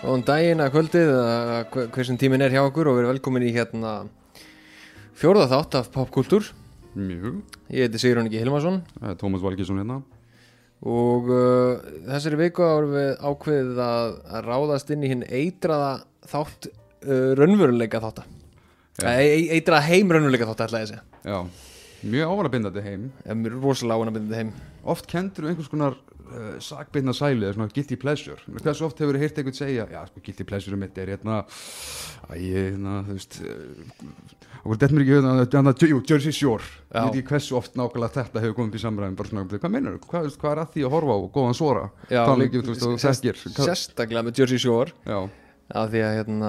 Góðan daginn að kvöldið, eða hver hver sem tíminn er hjá okkur og við erum velkomin í hérna fjórða þátt af popkultúr. Mjög, Ég heiti Sigrun Ingi Hilmarsson Tómas Valgísson hérna og uh, þessari viku árum við ákveðið að, að ráðast inn í hinn eitraða þátt uh, raunveruleika þátta. Já. E eitraða heim raunveruleika þátt ætla ég að segja. Já, mjög ávanabindandi heim Ég er mér rosalega ánabindið heim. Oft kendur einhvers konar uh, sakbindna sæli eða svona guilty pleasure Hversu oft hefur heyrt einhvern segja Já, sko, guilty pleasure mitt er hérna Æ, hérna, þú veist uh, Og þetta mér ekki hérna, Jersey Shore Ég veit ekki hversu oft nákvæmlega þetta hefur komið upp í samræðum Bara svona, hvað meinar þú? Hvað, hvað er að því að horfa á góðan svora? Ekki, þú veist, Sérstaklega með Jersey Shore. Já, Af því að hérna,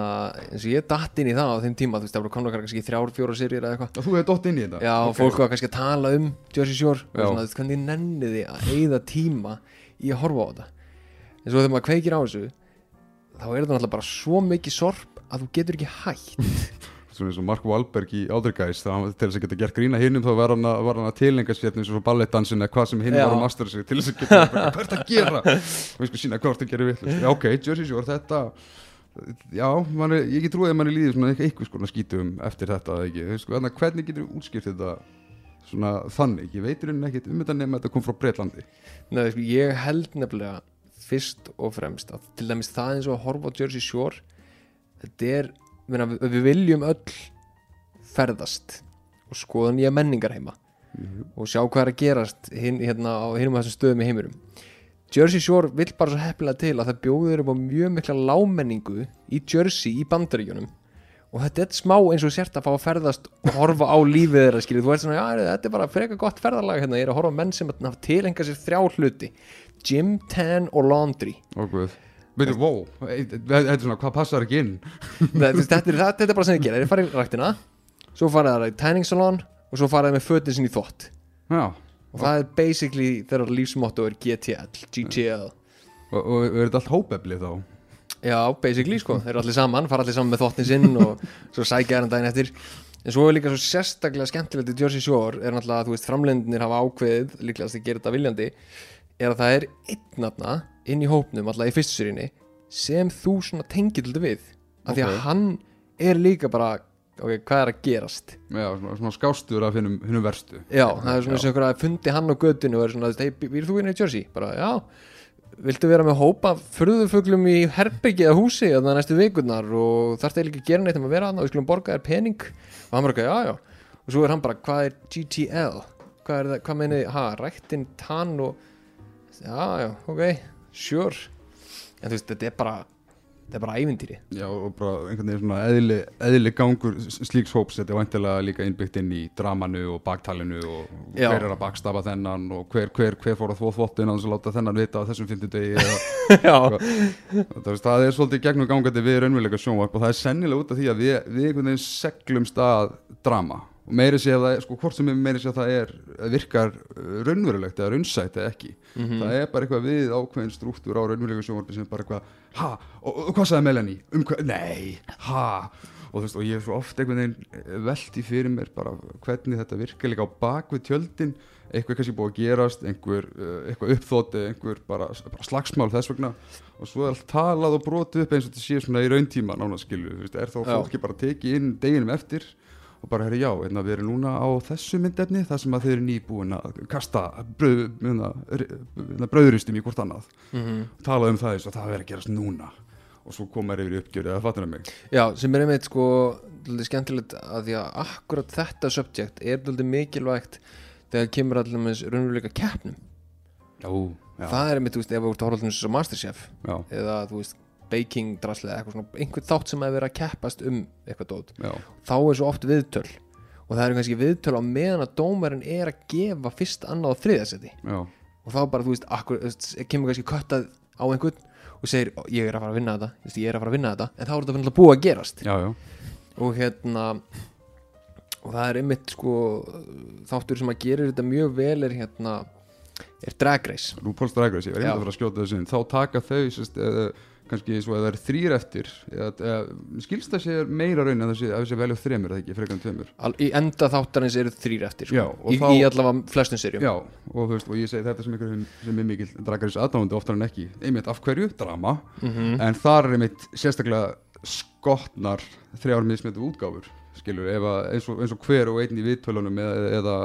eins og ég datt inn í það á þeim tíma, þú veist, það voru konar kannski þrjár, fjóra serjur eða eitthvað. Og þú hefur dott inn í þetta Já, Ok. fólk var kannski að tala um Jersey Shore og svona, þú veist, hvernig nenniði að eyða tíma í að horfa á þetta. En svo þegar maður kveikir á þessu þá er þetta náttúrulega bara svo mikið sorp að þú getur ekki hætt. Svona eins og Mark Wahlberg í Áðurgæs til þess að geta gert grína hinnum þá var hann að, var hann að tilenga sér eins og ballettdansin eða hvað sem hinn var að mastera sig til þess að geta hvað er þetta að gera? Og ég sko sína hvað er þetta að gera já ok, Jersey Shore, þetta já, er, ég ekki trúið að mann er líðið eitthvað skítum eftir þetta Þú sko, hvernig getur útskipt þetta svona þannig, ég veitur henni ekkit um þetta nema að þetta kom frá Breitlandi Nei, sko, ég held nefnilega fyrst og fremst að til dæmis það eins og að horfa á Jersey Shore þetta er, meina, við, við viljum öll ferðast og skoða nýja menningar heima og sjá hvað er að gerast hin, hérna á hinum þessum stöðum í heimurum Jersey Shore vill bara svo heppilega til að það bjóður upp á mjög mikla lámenningu í Jersey í bandaríkjunum og þetta er smá eins og sért að fá að ferðast og horfa á lífið þeirra skilur, þú ert svona, já, þetta er bara freka gott ferðalag hérna, ég er að horfa á menn sem hafa tilhenga sér þrjá hluti. Gym, tan og laundry. Og guð. Veitur, wow, þetta er svona, hvað passar ekki inn? Þetta, þetta, er, er bara sem þið gera, þeir fara í ræktina svo fara það í tanning salon og svo fara það með fötin sinni í þvott. Já, og það er basically þeirra lífsmotto er GTL, GTL og, og er þetta allt hópefli þá Já, basically sko, þeir eru allir saman, fara allir saman með þvottin sinn og svo sækja hann daginn eftir. En svo er líka svo sérstaklega skemmtilegt í Jersey Shore er náttúrulega að þú veist framlendinir hafa ákveðið, líklegast að gera þetta viljandi er að það er einn aðna inn í hópnum, alltaf í fyrsturinni sem þú svona þetta við. Af því að hann er líka bara ok, hvað er að gerast? Já, svona, svona skástur af hinnum verstu. Já, það er svona sem einhver að fundi hann á göttinu og er svona, hei, býr þú inn í Jersey? Bara, já, viltu vera með hópa furðufuglum í herbyggi eða húsi eða næstu vikurnar og þarf það ekki að gera neitt um að vera hann og við skulum borga þér pening? Og hann bara, ekki, já, já. Og svo er hann bara, hvað er GTL? Hvað er það, hvað meini, ha, ræktin, tann og já, já, ok, sure. En þú veist, þetta er bara þetta er bara ævintýri. Já, og bara einhvern veginn svona eðli, eðli gangur slíks hóps, þetta er væntilega líka innbyggt inn í dramanu og baktalinu og og Já. hver er að bakstafa þennan og hver, hver, hver fór að þvó þvottin að láta þennan vita á þessum eða Já, það, er svolítið gegnum gangandi við raunveruleika sjónvarp og það er sennilega út af því að við, við einhvern veginn seglumst að drama og meiri sé að það er, sko hvort sem meiri sé að það er að virkar uh, raunverulegt eða raunsætt eða ekki. Það er bara eitthvað við ákveðin strúktur á raunveruleika sjónvarpi sem er bara eitthvað ha, og, og hvað sagði Melanie, um hvað, nei ha, og þú veist, og ég er svo oft einhvern veginn velti fyrir mér bara hvernig þetta virkar líka á bak við tjöldin. Eitthvað kannski búið að gerast einhver, eitthvað uppþóti, einhver bara, bara slagsmál þess vegna. Og svo er allt talað og brotið upp eins og þetta sé svona í rauntíma nána skilju, þú veist, er þá fólki bara tekið inn deginum eftir og bara, herri, já, einna, við erum núna á þessu myndefni þar sem að þeir eru nýbúin að kasta bröð, myna, bröðuristum í hvort annað. Mm talað um það eins og það verður að gerast núna. Og svo koma þær yfir í uppgjörið eða fattur það mig? Já, sem er einmitt sko skemmtilegt að því að akkurat þetta subject er dálítið mikilvægt þegar kemur allir með raunveruleika keppnum. Já, já, það er einmitt, þú veist, ef þú ert að horfa til þess að Masterchef já, eða, þú veist, baking drasli eða eitthvað svona, einhvern þátt sem að vera að keppast um eitthvað dót, já, þá er svo oft viðtöl. Og það eru kannski viðtöl á meðan að dómarinn er að gefa fyrst, annað og þriðasetti og þá bara, þú veist, akkur, kemur kannski köttað á einhvern og segir, "Ó, ég er að fara að vinna þetta ég er að fara að vinna þetta, en þá er þetta fyrir búið að gerast. Já, já. og hérna og það er einmitt sko þáttur sem að gerir þetta mjög vel er hérna er Drag Race. RuPaul's Drag Race, ég verði Já. að fara að skjóta þessu þá taka þau sérst, uh, kannski svo að það er þrýr eftir eða, eða skilst það sé meira raun að þessi velja þremur eða ekki, frekar en tveimur? Í enda þáttarins eru þrýr eftir sko. Já, og í, þá- í allavega flestum serjum Já, og veist, og ég segi þetta sem ykkur sem, er mikil dragaris aðdáðandi oftar en ekki. Einmitt af hverju, drama. Mhm. en þar er einmitt sérstaklega skotnar þrjár mismyndu útgáfur skilur, að eins og, eins og hver og einn í viðtölunum eða, eða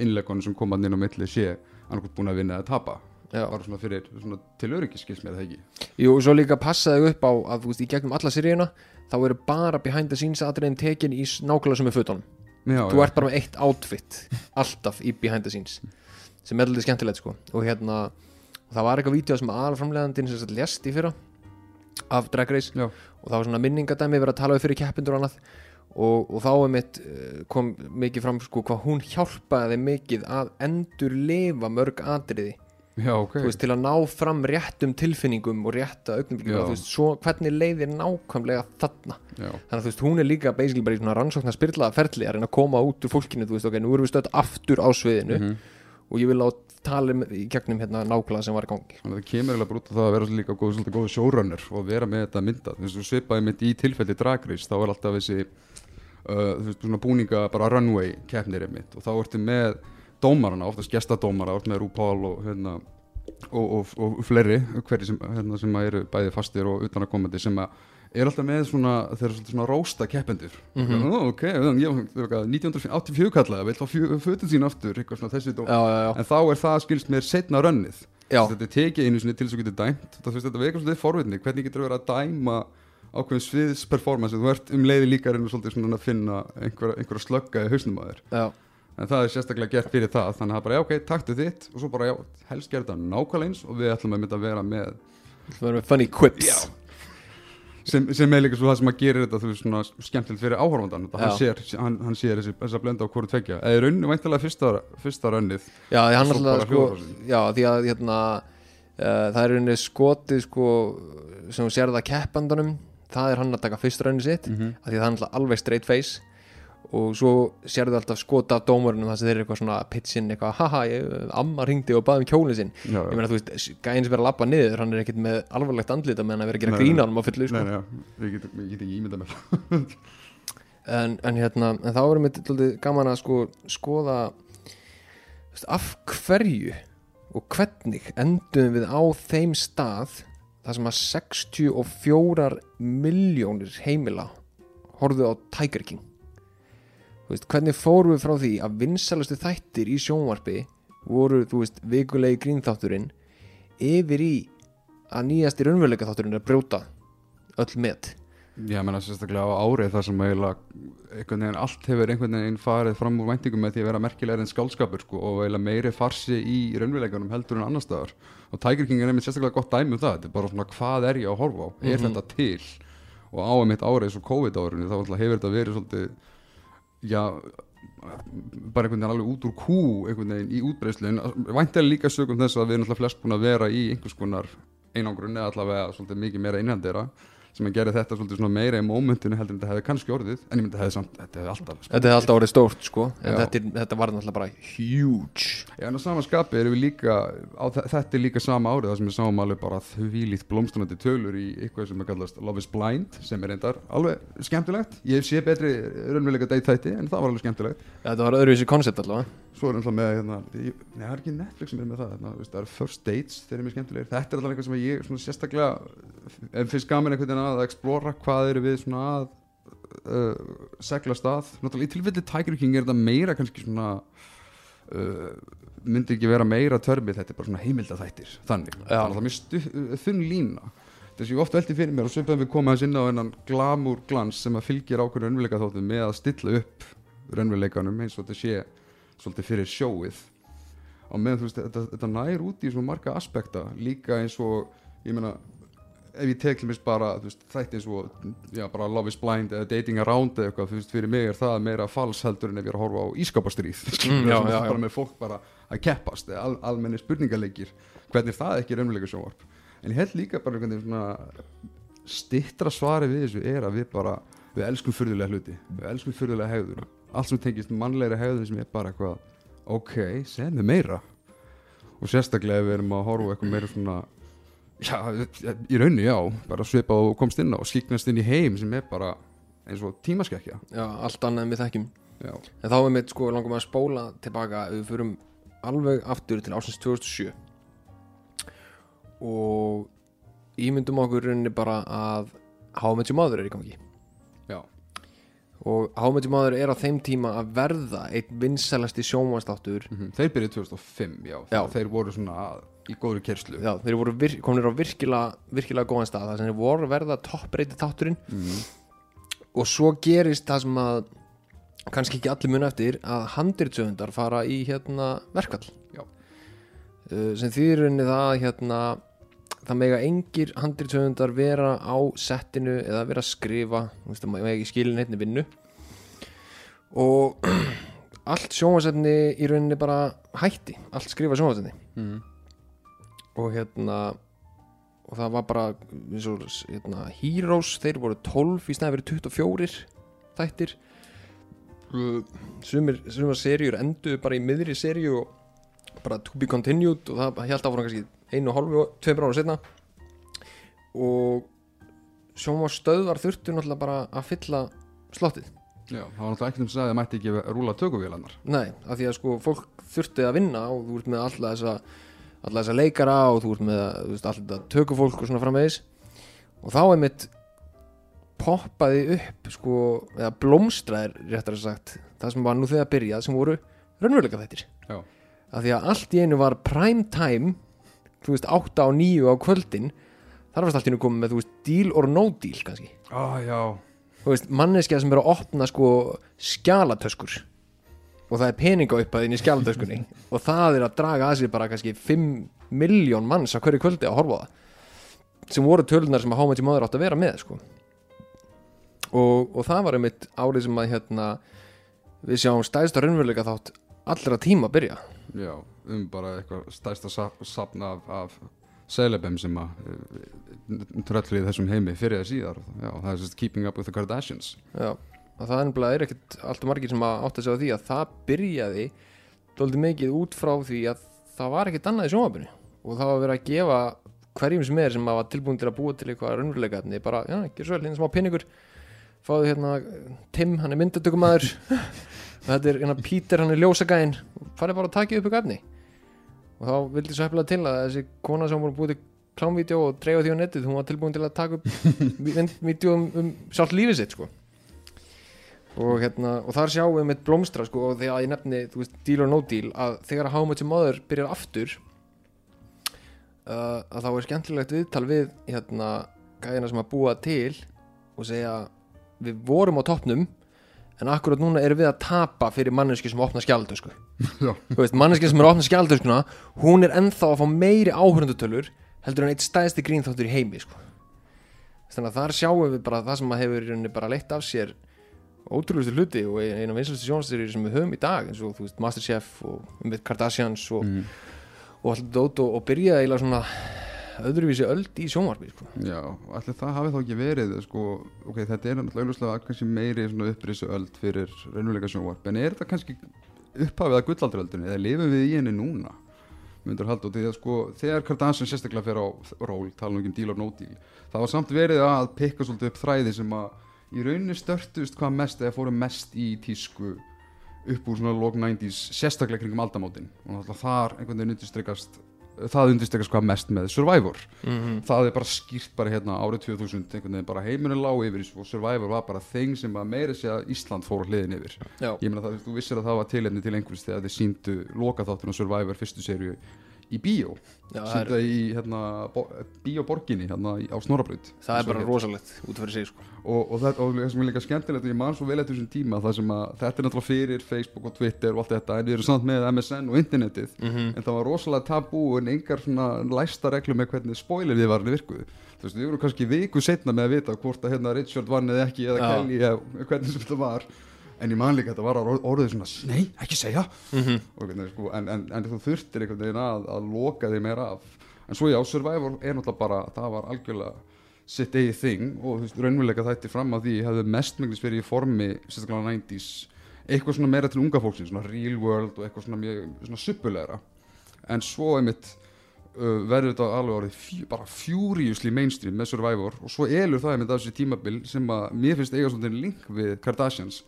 innleikonum sem koma inn á milli sé annarkot búin að vinna eða tapa Já. bara svona fyrir, svona til öryggi skils mér það ekki? Jú, svo líka passaði upp á að þú veist, í gegnum alla seríuna þá eru bara behind the scenes atriðin tekin í nákvæmlega sem er fötunum. Já, þú ert bara með eitt outfit alltaf í behind the scenes sem er alveg skemmtilegt sko. Og hérna, það var eitthvað vídeo sem aðalframlegandinn sem sagt lést í fyrra af Drag Race. Já. og það var svona minningadæmi verið að tala við fyrir keppindur og annað. Og, og þá er mitt kom mikið fram sko hvað hún hjálpaði mikið að endur lifa mörg atriði já, ok. Þú veist, til að ná fram réttum tilfinningum og rétta svo hvernig leiðir nákvæmlega þarna? Já, þannig að veist, hún er líka basically bara í svona rannsóknar spyrlaða ferli að reyna að koma út úr fólkinu þú veist, ok, nú erum við stödd aftur á sviðinu Mhm. og ég vil á tala um, í gegnum hérna nákvæmlega sem var í gangi. Þannig að það kemur bara út á það að vera líka góð, svolítið góð showrunner og vera með þetta myndað. Þú veist, þú svipaði mitt í tilfelli dragreis, þá er alltaf þessi uh, veist, búninga bara runway keppnir með dómarana, oftast gestadómara, ertu með RuPaul og hérna og, og, og fleiri, hverju sem, hérna, sem eru bæði fastir og utanakomandi sem að er alltaf með svona, þeir eru svona rósta keppendur. Mhm. Ó, ok, ég, ég, 1984 kallaði, vil fá fötin sín aftur eitthvað svona já, já, já, en þá er það skilst mér setna rönnið. Þetta er tekið einu sinni til þess að getur dæmt. Það, veist, þetta veikar svolítið forvitni, hvernig getur verið að dæma ákveðin sviðs performance þú ert um leiði líka reynir svolítið svona að finna einhverja einhver slögga í hausnum að þér en það er sérstaklega gert fyrir það þannig að það bara, já ok, taktu þitt og svo bara, já, helst gera þetta nákvæmlega eins og við ætlum að mynda að vera með það verður með funny quips. Já. sem, sem er líka svo það sem að gera þetta þú veist svona skemmtilegt fyrir áhorfandan hann sér, hann, hann sér þessi, þessa blenda á hvort tvekja eða er rauninu væntalega fyrsta, fyrsta rönnið. Já, því hann alltaf sko, já, því að hérna uh, það er henni skotið sko sem þú sérða keppandanum. Það er hann að taka fyrst raunin sitt mm -hmm. af því það er alltaf alveg straight face og svo sérðu alltaf skota af dómarunum þar sem þeir eru eitthvað svona pitchinn eitthvað, haha, ég, amma ringdi og baði um kjólinn sinn. Já, ég meina þú veist, gæðin sem er að labba niður hann er ekkert með alvarlegt andlita meðan að vera að gera Nei, grína nei. honum á fullu sko. Já, ég get, ekki ímynda mér. En, en hérna, en þá erum við tóltið gaman að sko, skoða veist, af hverju og hvernig endum við á þeim stað þar sem að 64 miljónir heimila horfðu á Tiger King veist, hvernig fórum við frá því að vinsalustu þættir í sjónvarpi voru, þú veist, vikulegi grínþátturinn yfir í að nýjasti raunveruleika þátturinn er að brjóta öll met? Já, menna sérstaklega á árið þar sem eiginlega allt hefur einhvern veginn farið fram úr væntingum með því að vera merkilegur en skálskapur sko, og eiginlega meiri farsi í raunveruleikunum heldur en annar staðar. Og Tiger King er einmitt sérstaklega gott dæmi um það þetta er bara svona hvað er ég að horfa á? Er Mhm. þetta til? Og á einmitt árið svo COVID árinu þá hefur þetta verið svolítið já bara einhvern veginn alveg út úr kú einhvern veginn í útbreyslu en væntilega líka sögum þess að við erum náttúrulega flest búin að vera í einhvers konar einangrun eða allavega svolítið mikið meira innhandera sem að gera þetta svolítið meira í mómentinu heldur en þetta hefði kannski orðið en ég myndi að hefði þetta hefði alltaf. Þetta er alltaf orðið stórt sko. En þetta, er, þetta var náttúrulega bara huge. Já, en á sama skapi erum við líka á, þe- þetta er líka sama árið þar sem við sáum alveg bara þvílít blómstunandi tölur í eitthvað sem er kallast Love is Blind sem er reyndar alveg skemmtilegt. Ég sé betri raunveruleika date þætti en það var alveg skemmtilegt. Þetta var öðruvísi koncept allavega. Svo er alltaf með hérna, ég, nei, það er ekki Netflix sem er með það hérna, veist, það er First Dates, þeir eru mjög skemmtilegir. Þetta er alltaf eitthvað sem ég svona sérstaklega finnst gaman veginn að explora hvað eru við svona að uh, segla stað, náttúrulega í tilfelli Tiger King er þetta meira kannski svona uh, myndi ekki vera meira törmið, þetta er bara svona heimildaþættir þannig, Já. það er mjög stu, uh, þunn lína. Þess að ég oft velti fyrir mér og svipað við koma þess inn á hennan glamúr glans sem að fylgir ákveður raunveruleika þáttum með að stilla upp raunveruleikanum eins og þetta sé svolítið fyrir sjóið. Á meðan þú veist, þetta, þetta nær út í svo marga aspekta, líka eins og ég meina, ef ég tek mér bara, þætti eins og já, bara Love is Blind eða Dating Around eða eitthvað, veist, fyrir mig er það meira fals heldur en ef ég er að horfa á ískapastríð Mm, bara með fólk bara að keppast eða al, almenni spurningaleikir hvernig er það ekki raunveruleika sjónvarp? En ég held líka bara einhvern veginn svona stittra svari við þessu er að við bara við elskum fyrðulega hluti, við elskum fyrðulega hegðun. Allt sem tengist mannlegri hegðun sem er bara eitthvað ok, segð mér meira. Og sérstaklega ef við erum að horfa eitthvað meira svona Já, í raunni já, bara svipa og komst inn á og skiknast inn í heim sem er bara eins og tímaskekkja. Já, allt annað en við þekkjum. Já, En þá er mitt sko langum að spóla tilbaka við förum alveg aftur til ásins 2007 og ímyndum okkur rauninni bara að Your Mother er í gangi. Já, og Your Mother er á þeim tíma að verða einn vinsælasti sjónvastáttur mhm. þeir byrjuð 2005, já, Já. þeir voru svona í góðri kerslu Já, þeir voru vir, kominir á virkilega, virkilega góðan stað þar sem þeir voru verða toppreiti þátturinn. Mm. og svo gerist það sem að kannski ekki allir mun eftir að handritsöfundar fara í hérna verkvall uh, sem þýðir henni það að, hérna það mega engir handritsöfundar vera á settinu eða vera að skrifa það mega ekki skilin einni vinnu. Og allt sjónvarsefni í rauninni bara hætti allt skrifa sjónvarsefni Mm. Og hérna og það var bara og, hérna, Heroes, þeir voru 12 í snæði verið 24 þættir. Sumir, sumir seríur enduðu bara í miðri seríu og bara to be continued og það held áfram kannski einu og hálfu, tveimur ára setna og sjóma stöðvar þurftu náttúrulega bara að fylla slottið. Já, það var náttúrulega ekkert um að að það mætti ekki rúla tökuvélarnar. Nei, af því að sko fólk þurfti að vinna og þú ert með alla þessa alla þessa leikara og þú ert með alltaf tökufólk og svona framvegis. Og þá er mitt poppaði upp sko, eða blómstraðir réttar að sagt, það sem var nú þegar byrjað sem voru raunveruleika þettir af því að allt í einu var prime time þú veist, 8 á 9 á kvöldin þar varst allt í einu komið með, þú veist, deal or no deal kannski. Já, þú veist, manneskja sem er að opna sko skjalatöskur og það er peninga uppaðinn í skjalatöskunni og það er að draga að sér bara kannski 5 miljón manns á hverju kvöldi að horfa á það. Sem voru tölunar sem að hámætti maður átt að vera með sko. Og, og það var einmitt árið sem að hérna við sjáum stæðsta raunveruleika þátt allra tíma að byrja. Já um bara eitthvað stærsta sap- safn af, af celebum sem að uh, tröllið þessum heimi fyrir það síðar. Já, það er sérst Keeping Up with the Kardashians. Já, og það nefnilega er ekkert alltaf margir sem að átta sig á því að það byrjaði dóldi mikið út frá því að það var ekkert annað í sjónvapinu og það var verið að gefa hverjum sem er sem að var tilbúin til að búa til eitthvað raunveruleika bara, já, ekki svo vel, hérna smá pinningur fáðu hérna Tim, hann er myndatökumæður þetta er hérna Peter, hann er ljósagæinn. Farið bara að taka upp eitthvað efni. Og þá vildi svo hefnilega til að þessi kona sem voru búið til klámvídeó og dreifa því á netið, hún var tilbúin til að taka upp vídeo um, um sjálf lífið sitt sko og, hérna, og þar sjáum við með blómstra sko, og þegar ég nefni, þú veist, deal or no deal að þegar How Much Your Mother byrjar aftur uh, að þá er skemmtilegt viðtal við hérna, gæðina sem að búa til og segja við vorum á toppnum en akkurat núna erum við að tapa fyrir manneski sem opna skjaldösku manneski sem er að opna skjaldöskuna hún er ennþá að fá meiri áhörndutölur heldur en eitt stæðsti grínþáttur í heimi sko. þannig að þar sjáum við bara það sem að hefur bara leitt af sér ótrúlustu hluti og eina af vinsalustu sjónastýrir sem við höfum í dag eins og þú veist Masterchef og um við Kardashians og, mm. og allt dót og, og byrjaði eiginlega svona öðruvísi öld í sjónvarpi sko. Já, allir það hafi þá ekki verið sko, ok, þetta er náttúrulega kannski meiri svona upprisu öld fyrir raunveruleika sjónvarp, en er þetta kannski upphafið að gullalduröldinu, eða lifum við í henni núna myndur halda og því að sko þegar Kardashian sérstaklega fer á ról tala nú ekki um deal or no deal það var samt verið að pikka svolítið upp þræði sem að í rauninni störtust hvað mest eða fóru mest í tísku upp úr svona log 90s sérstaklega kringum aldamótin. Og þar einhvern veginn undirstrykkast það undirstrykkast hvað mest með Survivor. Mm -hmm. það er bara skýrt bara hérna árið 2000 einhvern veginn bara heimurinn lág yfir og Survivor var bara þeng sem að meira sé að Ísland fór hliðin yfir. Já, ég meina það, þú vissir að það var tilefni til einhvers þegar þið síndu lokaþáttun á Survivor fyrstu serju í bíó. Það í hérna, bo, bíóborginni hérna á Snorabraut það er bara rosalegt út fyrir sig sko. og, og, það, og sem er líka skemmtilegt og ég man svo vel eftir þessum tíma það sem að þetta er náttúrulega fyrir Facebook og Twitter og allt þetta en við erum samt með MSN og internetið mm en það var rosalega tabú en engar svona læsta reglum með hvernig spoiler við varum virkuðu. Þú veist, við vorum kannski viku setna með að vita hvort að hérna Richard vann eða ekki eða Já. Kelly eða hvernig sem þetta var en ég man líka að þetta var orð- orðið svona nei, ekki segja. -hmm. og, sko, en, en, en þú þurftir einhvern veginn að, að loka þig meira af. En svo já, Survivor er náttúrulega bara það var algjörlega sitt eigið þing og þú veist, raunveruleika þætti fram að því hefðu mestmenglis verið í formi sérstaklega 90s eitthvað svona meira til unga fólksins svona real world og eitthvað svona mjög svona suppulegra en svo einmitt uh, verður þetta alveg orðið fjú, bara furiously mainstream með Survivor og svo elur það með þessi tímabil sem að mér finnst eiga svolítið link við Kardashians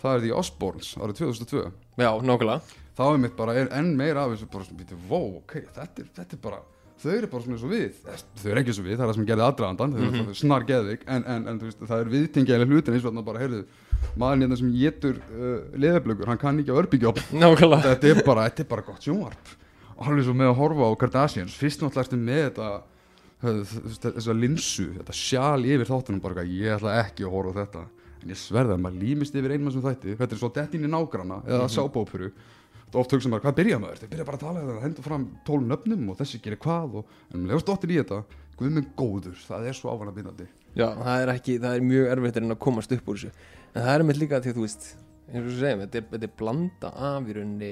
það er því Osbournes árið 2002 Já, nákvæmlega. Þá er mitt bara er enn meira af þessu bara svona býtið, wow, ok, þetta er, þetta er bara þau eru bara svona eins og við. Þau eru ekki eins og við, það er það sem gerði aðdraðandan þau eru mm snar geðvik, en, en, en veist, það er viðtengilega hlutin eins og þarna bara, heyrðu maðurinn hérna sem getur uh, leðablögur, hann kann ekki örbíkjóp Nákvæmlega. Þetta er bara, þetta er bara gott sjónvarp. Og hann er svo með að horfa á Kardashians fyrst náttúrulega ertu með þetta þessa linsu, þetta sjál yfir þáttunum bara, ég ætla ekki að horfa á þetta en ég sverða að maður límist yfir einmann sem þætti. Þetta er svo dettin í nágrana eða mm sábópuru oft hugsa maður, hvað byrja maður? Þeir byrja bara að tala eða henda fram tól nöfnum og þessi gerir hvað og, en um leiðast dottir í þetta Guð minn góður, það er svo ávana bindandi Já, það er ekki, það er mjög erfitt en að komast upp úr þessu. En það er með líka því að þú veist eins og þú segjum, þetta er, þetta er blanda af í rauninni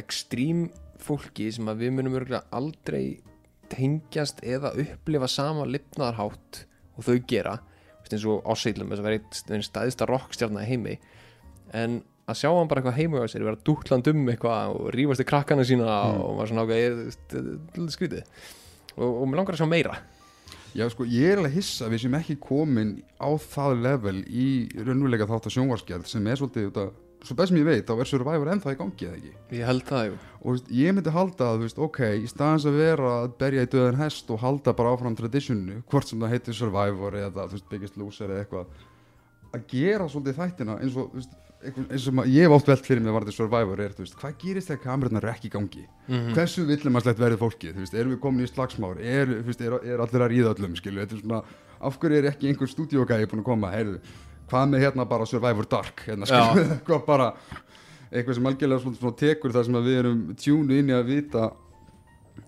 ekstrím fólki sem að við munum örgulega aldrei tengjast eða upplifa sama lifnaðarhátt og þau gera veist, eins og þess að vera einn- staðista rockstjarnar í heimi. En að sjá hann bara eitthvað heima á sér vera dútland um eitthvað og rífast í krakkana sína og var svona ákveð er skrítið. Og, og mér langar að sjá meira. Já, sko, ég er alveg hissa að við sem ekki komin á það level í raunveruleika þátt að sjónvarsgerð sem er svolítið, þetta, svo best sem ég veit, þá er Survivor ennþá í gangi eða ekki. Ég held það, jú Og veist, ég myndi halda að, veist, ok, í staðans að vera að berja í döðan hest og halda bara áfram traditionu, hvort sem það heitir Survivor eða, þú veist, Biggest Loser eða eitthvað, að gera svolítið þættina eins og, þú veist, eins og ég hef oft velt fyrir mig varðið Survivor er, þú veist, hvað gerist þegar kamerunnar er ekki í gangi? Mhm. Hversu villumarslegt verður fólkið, þú veist, erum við komin í slagsmár, er, þú veist, er, er allir að ríða öllum, skilu, þetta er svona, af hverju er ekki einhver stúdíogæði búin að koma, heyrðu, hvað með hérna bara Survivor Dark, hérna, eitthvað bara, eitthvað sem algjörlega svona, svona tekur það sem við erum tjúnu inn í að vita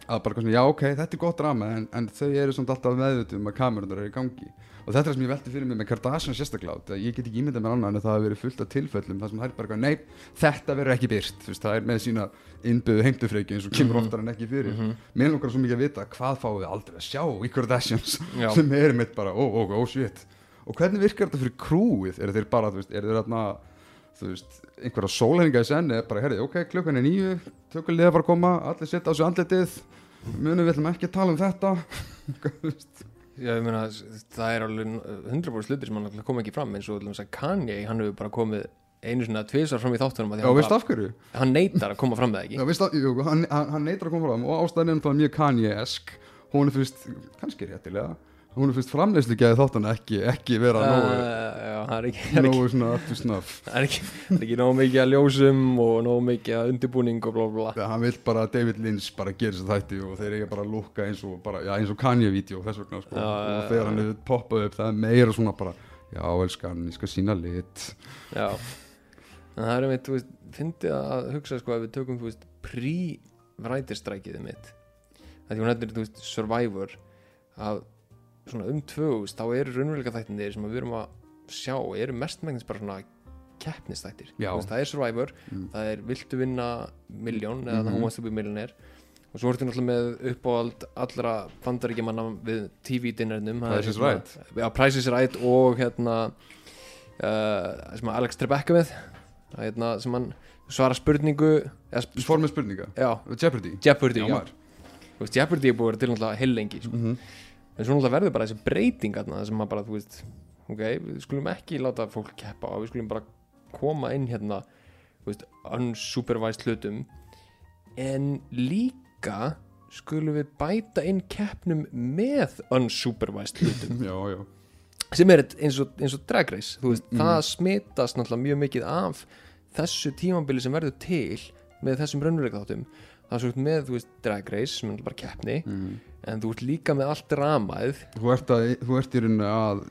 að bara svona, já ok, þetta er gott drama en, en þau eru samt alltaf meðvituð um að kamerunar eru í gangi. Og þetta er það sem ég velti fyrir mig með Kardashian að ég get ekki ímyndað mér annað en að það hafi verið fullt af tilfellum þar sem það er bara, nei, þetta verður ekki veist, það er með sína innbyggðu heimtufreiki eins og kemur oftar en ekki fyrir. Mhm. mér langar svo mikið að vita hvað fáum við aldrei að sjá í Kardashians sem er mitt bara, ó, ó, ó, shit og hvernig virkar þetta fyrir krúið er þeir bara, þú veist, er þeir þarna þú veist, einhverja sólhenninga í senni er bara, herri, ok, klukkan er nýju tökulega bara að koma, allir setja á sig andlitið munum við ætlum ekki að tala um þetta. Já, ég meina, það er alveg 100% hlutir sem hann kom ekki fram eins og Kanye, hann hefur bara komið einu svona tvisar fram í þáttunum Já, veist af hverju? hann neytar að koma fram það Já, ekki veist af, jú, hann, hann, neytar að koma fram og ástæðan er það mjög Kanye-esk hún er fyrst, kannski réttilega hún er fyrst framleyslu geði þáttan ekki, ekki vera nógu, Uh, Já, það er ekki, það er nógu svona to snuff það er ekki, það ekki nógu mikið að ljósum og nógu mikið að undirbúning og blá blá Þegar hann vil bara að David Lynch bara gera þess að þætti og þeir eiga bara að lúka eins og bara, já, eins og Kanye-vídeó þess vegna sko. Já, og já, þegar já. hann hefur poppað upp það er meira svona bara, já, elskan, ég skal sína lit. Já, en það er einmitt, þú veist, fyndið að hugsa sko að við tökum, þú veist, mitt. Það því hún hefðir, þú veist, Survivor að svona um tvögust þá eru raunveruleika þættinir sem við erum að sjá eru mestmægnis bara svona keppnistættir það er Survivor, Mm. það er viltu vinna miljón eða það hún varst upp í miljonir og svo ertu náttúrulega með uppáhald allra bandaríkjamanna við TV-dinnernum Price is Right. Já, Price is Right og hérna uh, sem Alex Trebekka með hérna, sem hann svara spurningu sp Formið spurninga, já, Jeopardy? Jeopardy Já, já, veist, Jeopardy er búið að vera til náttúrulega heil lengi sko. Mhm. En svo náttúrulega verður bara þessi breyting þarna, sem að bara, þú veist ok, við skulum ekki láta fólk keppa og við skulum bara koma inn hérna þú veist, unsupervised hlutum. En líka skulum við bæta inn keppnum með unsupervised hlutum. Já, já. Sem er eins og, eins og drag race þú veist, Mhm. það smitast náttúrulega mjög mikið af þessu tímambili sem verður til með þessum raunveruleika þáttum það er svo með, þú veist, drag race sem er bara keppni. Mhm. En þú ert líka með allt dramaðið Þú ert, að, þú ert í rauninni að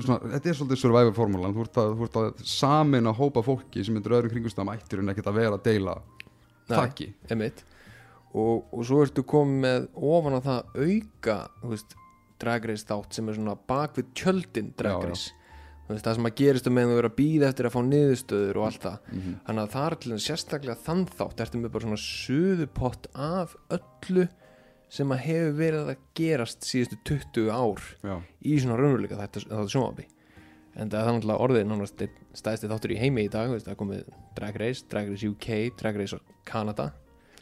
svona, þetta er svolítið survivor formúlan þú þú ert að samin að hópa fólki sem myndir öðrum kringumstæðum ættir en ekkert að vera að deila emitt og, og svo ertu komið með ofan að það auka þú veist, drag race þátt sem er svona bak við tjöldin drag Já, já. race. Þú veist, það sem að gerist um meðan þú er að býða eftir að fá niðurstöður og allt það. Mhm. þannig að það er sérstaklega þann þátt. Ertu með bara svona suðupott af öllu sem að hefur verið að gerast síðustu 20 ár Já, í svona raunveruleika þetta, þetta sjónvabi en það er að orðið einn stæðsti þáttur í heimi í dag veist, það komið Drag Race, Drag Race UK Drag Race Canada.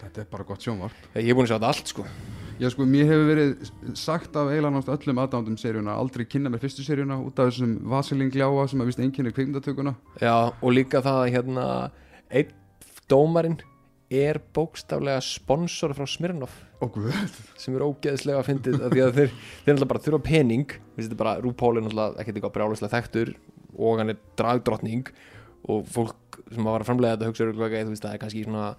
Þetta er bara gott sjónvarp. Ég er búin að sjá þetta allt sko. Já sko, mér hefur verið sagt af eiginlega nátt öllum aðdándum seríuna aldrei kynna mér fyrstu seríuna út af þessum vasilingljá sem að vist einkynni kvikmyndatökuna. Já, og líka það að hérna einn dómarinn er bókstaflega sponsor frá Smirnoff. Guð. Sem er ógeðslega að fyndið því að þeir, þeir náttúrulega bara þurfa pening. Bara, RuPaul er náttúrulega ekkert eitthvað brjáluslega þekktur og hann er dragdrottning og fólk sem var að framlega þetta hugsa það er kannski svona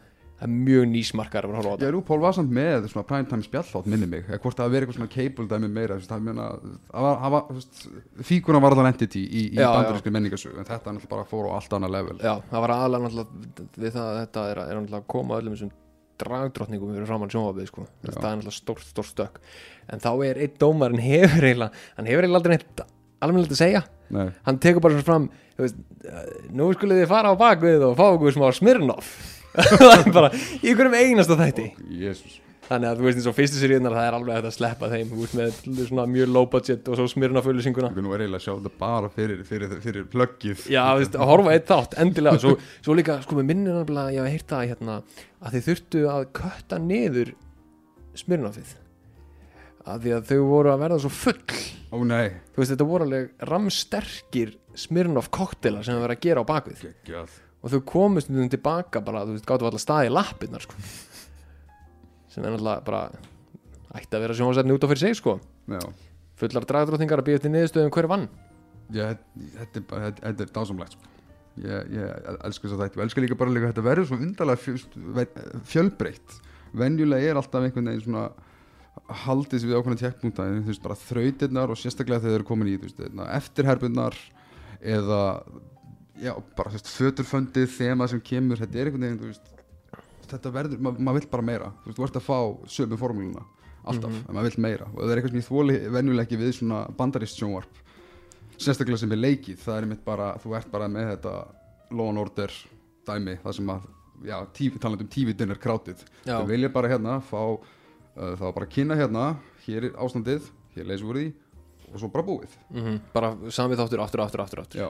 það er mjög nýsmarkar Já, RuPaul var samt með svona primetime spjallhátt minni mig, eða hvort það verið eitthvað svona cable dæmi meira, það meina það var, allan entity í, í bandarískri menningasögu en þetta er náttúrulega bara fór á allt annað level. Já, það var aðalega náttúrulega við það að þetta er, er náttúrulega að koma öllum þessum dragdrottningum fyrir framann sjónvapið sko. Það er náttúrulega stórt, stórt stökk. En þá er einn dómarinn hefur eiginlega hann hefur eiginlega aldrei neitt alveg að segja. Nei, hann tekur bara svona fram veist, nú skulið þið fara á bakvið og fá okkur smá smirnoff það er bara í einhverjum einasta þætti. Jésús þannig að þú veist eins og fyrstu seríunar það er alveg hægt að sleppa þeim þú veist með svona mjög low budget og svo smirnoff auðlýsinguna Nú er eiginlega að sjá þetta bara fyrir, fyrir, fyrir plöggið. Já, þú veist, að horfa eitt þátt, endilega. Svo, svo líka, sko, með minnir að Ég hef heyrt það hérna Að þið þurftu að kötta niður Smirnoffið Að því að þau voru að verða svo full. Ó nei, Þú veist, þetta voru alveg ramsterkir Smirnoff koktelar sem það verið að gera á bakvið Og þau komust um tilbaka bara, þú veist, gáttu alltaf staði í lappirnar sko. Sem er náttúrulega bara Ætti að vera sjónvarsætni út á fyrir sig, sko. Fullar dragdróttingar að býja til niðurstöðum hver vann. Já, þetta er, bara- þetta, er dásamlegt sko. ég, ég elska þess að þetta ég elska líka bara líka þetta verður svo undarlega fjö, fjölbreytt. Venjulega er alltaf einhvern veginn svona haldið sér við ákveðna tjekkpunta en þú veist bara þrautirnar og sérstaklega þegar þeir eru komin í veist, hérna, eftirherbunnar eða já, bara þú veist, föturföndið þema sem kemur, þetta er einhvern veginn þú veist, þetta verður, ma maður vill bara meira þú veist, þú ert að fá sömu formúluna alltaf, Mhm. en maður vill meira og það er eitthvað sem ég þóli venjulega ekki við svona bandarist sjónvarp sérstaklega sem er leikið það er einmitt bara, þú ert bara með þetta law and order dæmi það sem að, já, tífi, talandi um tífitin er krátið þau vilja bara hérna fá, uh, þá bara kynna hérna hér er ástandið, hér leysum við því og svo bara búið mm bara sami þáttur aftur, aftur, aftur, aftur. já.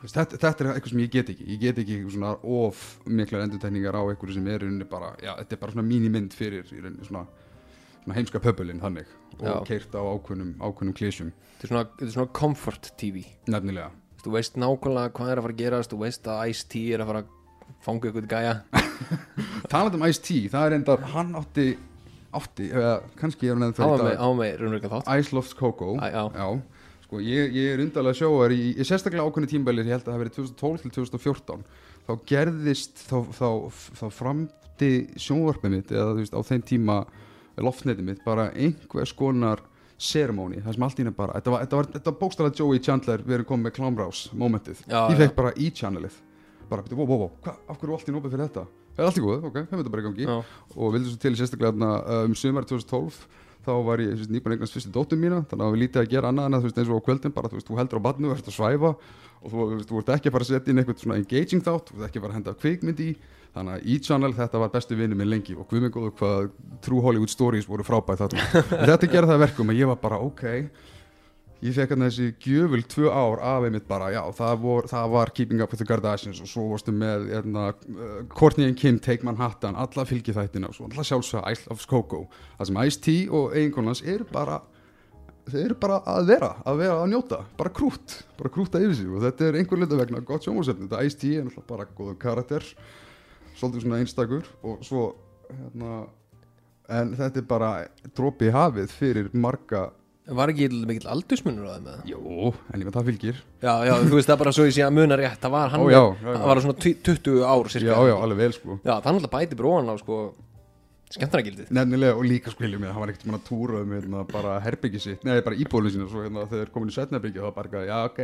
Þetta, þetta er eitthvað sem ég get ekki. Ég get ekki eitthvað svona of miklar endurtekningar á eitthvað sem er rauninni bara já, þetta er bara svona mínimynd fyrir svona, svona heimska pöpulinn þannig og Já. keirt á ákveðnum, ákveðnum klísjum Þetta er svona, þetta er svona comfort TV nefnilega. Þú veist nákvæmlega hvað er að fara að gerast Þú veist að Ice-T er að fara að fanga ykkur gæja. Talað um Ice-T, það er endar hann átti, átti eða kannski er hann Á ennþá í með, dag á með raunverulega þátt. Ice Loves Coco. Æ, já. Sko ég, ég er undarlega sjóar í, ég sérstaklega ákveðni tímbælir, ég held að það verið 2012 til 2014 þá gerðist þá, þá, þá framdi sjónvarpið mitt eða þú veist á þeim tíma loftnetið mitt bara einhvers konar ceremony, það sem allt í henni bara þetta var, var, var bókstæðlega Joey Chandler við erum komið með Klámrás momentið. Já, ég fekk bara í-channelið bara, wow, wow, wow, hva, af hverju er allt í nópið fyrir þetta? Það er allt í góð, ok, höfum þetta bara í gangi. Já, og vildi svo til sérstaklega um sumar 2012 þá var ég nýbúin eignast fyrstu dóttur mína þannig að við lítið að gera annað en að þú veist eins og á kvöldin bara þú veist, þú heldur á badnu, ert að svæfa og þú, þú veist, þú ert ekki að fara að setja inn eitthvað svona engaging þátt, þú ert ekki að fara að henda kvikmynd í. Þannig að e-channel þetta var bestu vinnu minn lengi og hvað með góðu hvað True Hollywood Stories voru frábæð þetta gerði það að verkum að ég var bara ok ég fekk hann þessi gjöful tvö ár af einmitt bara, já, það, vor, það var Keeping Up with the Kardashians og svo varstu með hérna, uh, Courtney and Kim Take Manhattan, alla fylgithættina og svo alla sjálfsögða Ice Loves Coco. Það sem Ice-T og eiginkonans eru bara þeir eru bara að vera, að vera að njóta bara krút, bara krúta yfir sig og þetta er einhver hluta vegna gott sjónvarsefni þetta Ice-T er náttúrulega bara góður karakter svolítið svona einstakur og svo hérna en þetta er bara dropi í hafið fyrir marga var ekki mikill aldursmunur á þeim með það? Jú, en ég veit það fylgir Já, já, þú veist það bara svo ég sé að muna rétt Það var hann, Ó, já, já, já. það var svona 20 ár cirka. Já, já, alveg vel sko Já, það er náttúrulega bæti bróðan á sko skemmtarnagildið Nefnilega og líka sko heljum ég, hann var ekkert mann að túra um hérna, bara herbyggi sitt, neða bara íbólinu sína svo hérna þegar komin í setnabyggi þá bara, já ok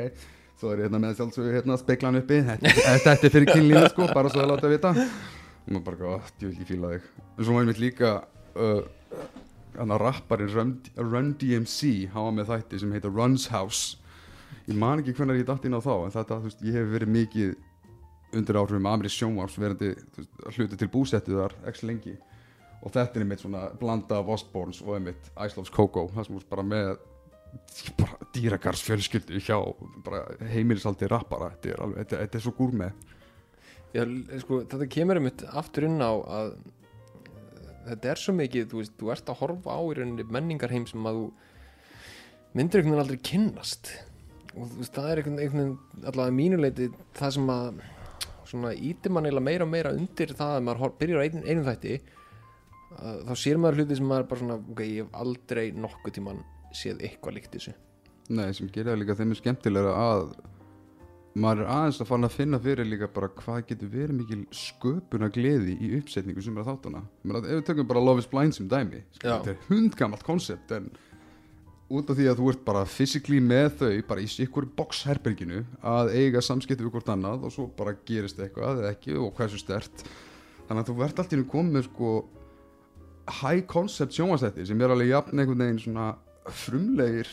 svo er ég hérna með sjálfsögur hérna speklan uppi þetta, þetta er fyrir kynlínu sko, bara svo að láta vita og maður bara, ó, ég vil ekki fíla þig en svo var ég mitt líka uh, hann að rapparinn Run, Run DMC, var með þætti sem heita Run's House. Ég man ekki hvernig ég datt inn á þá en þetta, þú veist, ég hef verið mikið undir áhrifum Amri sjónvarps verandi hluta til búsettu þar ekki lengi. Og þetta er einmitt svona blanda af Osborns og einmitt Ice Loves Coco það sem er bara með bara dýrakars fjölskyldu hjá heimilisaldi rappara. Þetta er, alveg, þetta, þetta er svo gúr með Já, sko, þetta kemur einmitt aftur inn á að þetta er svo mikið, þú veist, þú ert að horfa á í rauninni menningarheim sem að þú myndir einhvern veginn aldrei kynnast. Og þú veist, það er einhvern veginn allavega mínuleiti það sem að svona ítir mann eiginlega meira og meira undir það að maður byrjar á einum, þætti að, þá sér maður hluti sem maður bara svona, ok, ég hef aldrei nokkuð tíman séð eitthvað líkt þessu. Nei, sem gerir það líka þeim er skemmtilega að maður er aðeins að fara að finna fyrir líka bara hvað getur verið mikil sköpuna gleði í uppsetningu sem er að þáttana ef við tökum bara Love is Blind sem dæmi Já. þetta er hundgamalt koncept en út af því að þú ert bara physically með þau bara í sikkur boxherberginu að eiga samskipti við hvort annað og svo bara gerist eitthvað eða ekki og hversu stert þannig að þú verður allt í hennu komið sko high concept sjónvastætti sem er alveg jafn einhvern veginn svona frumlegir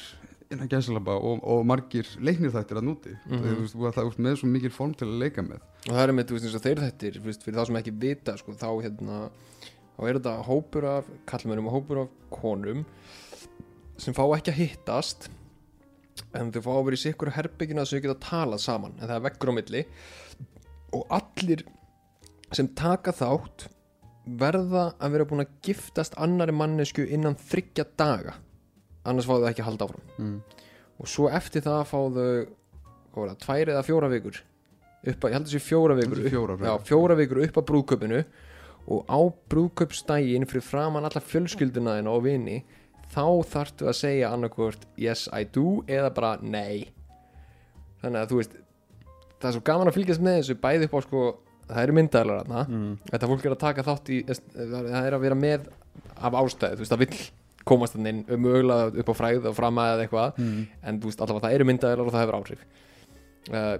innan gæsalaba og, og margir leiknir þættir að núti mm. -hmm. veist, þú ert með svo mikil form til að leika með og það er með, veist, þeir veist, fyrir þá sem ekki vita, sko, þá hérna þá er þetta hópur af kallmennum og hópur af konum sem fá ekki að hittast en þau fá að vera í sikkur herbyggina sem þau geta talað saman en það er veggur á milli og allir sem taka þátt verða að vera búin að giftast annari mannesku innan þryggja daga annars fá þau ekki að halda áfram mm. og svo eftir það fá þau hvað tvær eða fjóra vikur upp að, ég held að sé fjóra vikur fjórar, upp, já, fjóra vikur upp að brúðköpinu og á brúðköpsdægin fyrir framann alla fjölskylduna þina og vini þá þarftu að segja annarkvort yes I do eða bara nei þannig að þú veist það er svo gaman að fylgjast með þessu bæði upp á sko það eru myndaðalar þarna Mm. þetta fólk er að taka þátt í það er að vera með af ástæðu, þú veist, það vill komast þannig inn mögulega upp á fræð og fram að eða eitthvað. Mm. en þú veist, allavega það eru myndaðilar og það hefur áhrif. Uh,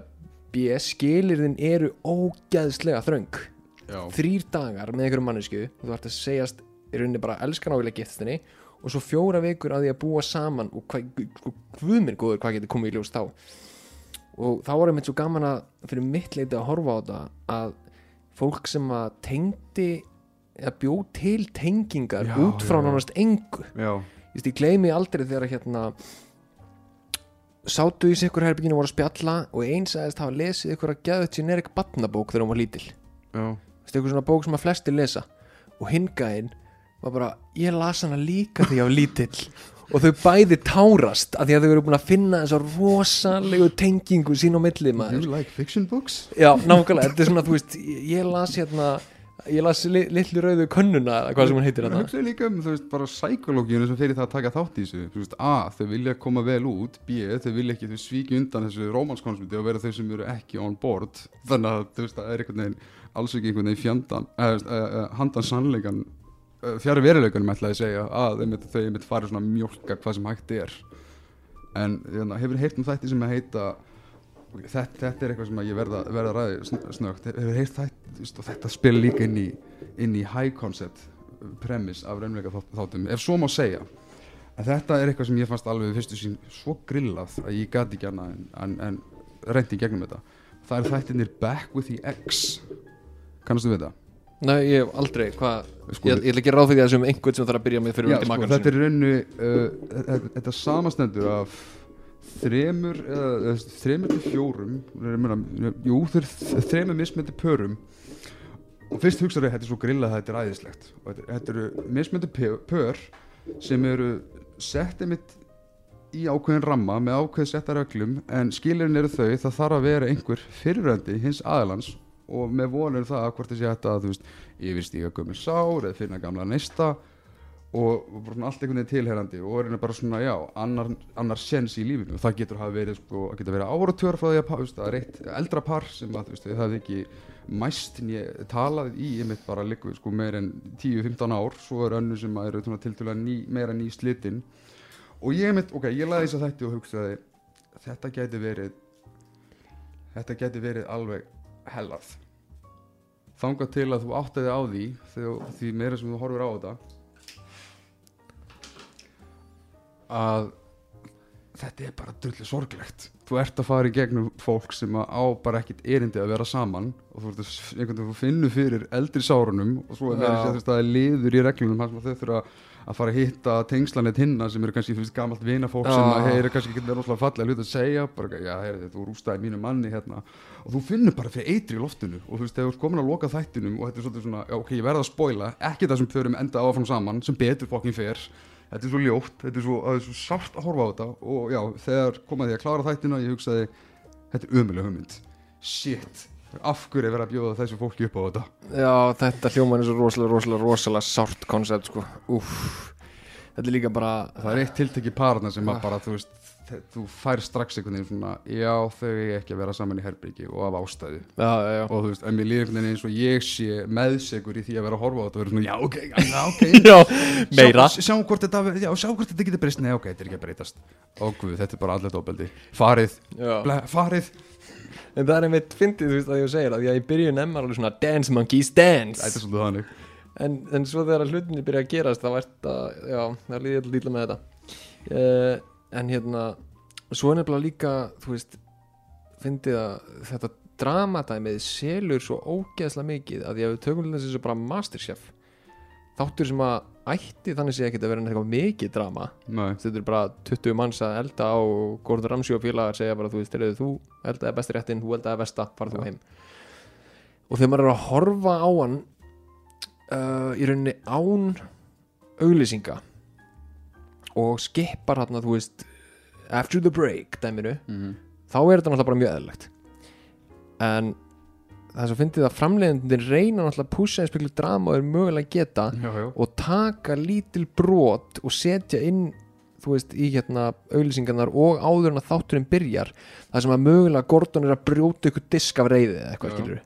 BS skilirðin eru ógeðslega þröng. Já, þrýr dagar með einhverjum mannesku þú ert að segjast í rauninni bara elskan ávilega giftinni og svo fjóra vikur að því að búa saman og hvað, sko, minn góður hvað getur komið í ljós þá. Og þá var einmitt svo gaman að fyrir mitt leiti að horfa á þetta að fólk sem að tengdi eða bjó til tengingar Já, út frá nánast engu. Já, Ég gleymi aldrei þegar hérna sátu í sikkur herbygginu og voru að spjalla og eins aðeins hafa lesið ykkur að geða generic batnabók þegar hún var lítil. Ykkur svona bók sem að flestir lesa. Og hingaðinn var bara ég las hana líka því ég var lítill. Og þau bæði tárast af því að þau eru búin að finna þessa rosalegu tengingu sín á milli maður. You like fiction books? Já, nákvæmlega, þetta er svona, þú veist ég las hérna, ég las li, litlu rauðu könnuna eða hvað sem hún heitir Það hérna hugsaði líka um, þú veist, bara psykológíunu sem fyrir það að taka þátt í þessu. Þú veist, A, þau vilja koma vel út. B, þau vilja ekki, þau svíki undan þessu rómanskonsmiti og vera þau sem eru ekki on board. Þannig að, þú veist, það er einhvern veginn alls ekki einhvern veginn fjandan uh, uh, handan sannleikan uh, fjari veruleikanum ætlaði að segja að þau einmitt farið svona að mjólka hvað sem hægt er. En hérna, hefur heyrt um þætti sem að heita þetta, þetta er eitthvað sem að ég verða, verða ræði sn- snögt hefur veist, og þetta spila líka inn í, inn í high concept premiss af raunveika þáttum ef svo má segja. En þetta er eitthvað sem ég fannst alveg fyrstu sín svo grillað að ég gati ekki hana en, en, en reyndi gegnum þetta. Það er þættinir Back with the X. Kannastu við það? Nei, ég hef aldrei, hvað Sko, Ég, ég ætla ekki ráð fyrir það sem einhvern sem þarf að byrja með fyrir undir sko, makan þetta er í rauninu uh, þetta- þetta samastendur af þremur eða, eða þremur til fjórum jú, þeir þremur mismöndi pörum og fyrst hugsaðu þetta er svo grillað að þetta er æðislegt. Og þetta, eru mismöndi pe- pör sem eru sett einmitt í ákveðin ramma með ákveð setta reglum en skilirinn eru þau það þarf að vera einhver fyrirrandi hins aðalans og með vonur það að hvort þessi þetta að þú veist yfirstíga gömur sár eða finna gamla neista og, svona allt einhvern veginn tilherandi og er bara svona já, annar, annar sens í lífinu. Og það getur hafa verið sko, það getur verið áratör frá því að veist, það er eitt eldra par sem að veist, þau hafði ekki mæst talað í einmitt bara líku sko meir en 10-15 ár. Svo er önnu sem að eru svona tiltölulega ný, meira ný slitinn og ég einmitt, ok, ég laði þess að þetta og hugsaði þetta gæti verið þetta gæti verið alveg hellað. Þangað til að þú áttaði á því þegar, því meira sem þú horfir á þetta að þetta er bara drullu sorglegt. Þú ert að fara í gegnum fólk sem að á bara ekkit erindi að vera saman og þú, ert að, einhvern veginn þú finnur fyrir eldri sárunum og svo er Já. að það er liður í reglunum þar sem að þau þurfa að fara að hitta tengslanett hinna sem eru kannski, þú veist, gamalt vinafólk sem að heyri kannski ekki verið rosalega fallega hlut að segja, bara, já, heyri, þú rústaði mínu manni hérna, og þú finnur bara fyrir eitri í loftinu, og þú veist, þegar þú ert komin að loka þættinum og þetta er svona, já, ok, ég verða að spoila ekki það sem förum enda áfram saman, sem betur fokkin fer, þetta er svo ljótt þetta er svo, er svo sárt að horfa á þetta og já, þegar komaði ég að klára þættina ég hugsaði, þetta er ömuleg hugmynd. Shit, af hverju er verið að bjóða þessu fólki upp á þetta? Já, þetta hljóman er svo rosalega, rosalega, rosalega sárt koncept sko. Úff. Þetta er líka bara það er eitt tiltekki parna sem að bara, þú veist þú fær strax einhvern veginn svona já, þau er ekki að vera saman í herbyggi og af ástæðu. Já, já, já. Og þú veist, en mér líður einhvern veginn eins og ég sé meðsegur í því að vera að horfa á þetta og vera svona, já, ok, já, ok. Meira. Sjá, sjá, hvort þetta, já, sjá hvort þetta getur breyst. Nei, ok, þetta er ekki að breytast. Ó, guð, þetta er bara allir dóbeldi Farið, ble, farið. En það er einmitt fyndið, þú veist, að ég segir að því að í byrjun emmar alveg svona dance monkeys dance. Þetta er svolítið þannig. En, en svo þegar hlutinni byrja að gerast þá ert að, já, það líði eitthvað lítla með þetta. Uh, En hérna Svo er nefnilega líka, þú veist Fyndið að þetta dramadæmið selur svo ógeðslega mikið að að við tökum til þessu bara Masterchef Þáttur sem að ætti þannig sé ekkert að vera eitthvað mikið drama. Nei, þetta er bara 20 manns að elda á Gordon Ramsay og félagar segja bara þú veist, heyrðu, þú eldaði besti réttin, þú eldaði besta farð þú Já. heim. Og þegar maður er að horfa á hann uh, í rauninni án auglýsinga og skipar hann þú veist after the break dæminu mm þá er þetta náttúrulega bara mjög eðlilegt. En er svo fyndið að framleiðendin reyna náttúrulega að púsa eins speklu drama og er mögulega geta já, já. og taka lítil brot og setja inn þú veist, í hérna auðlýsingarnar og áður en að þátturinn byrjar það sem að mögulega Gordon er að brjóta ykkur disk af reyði eða eitthvað skilur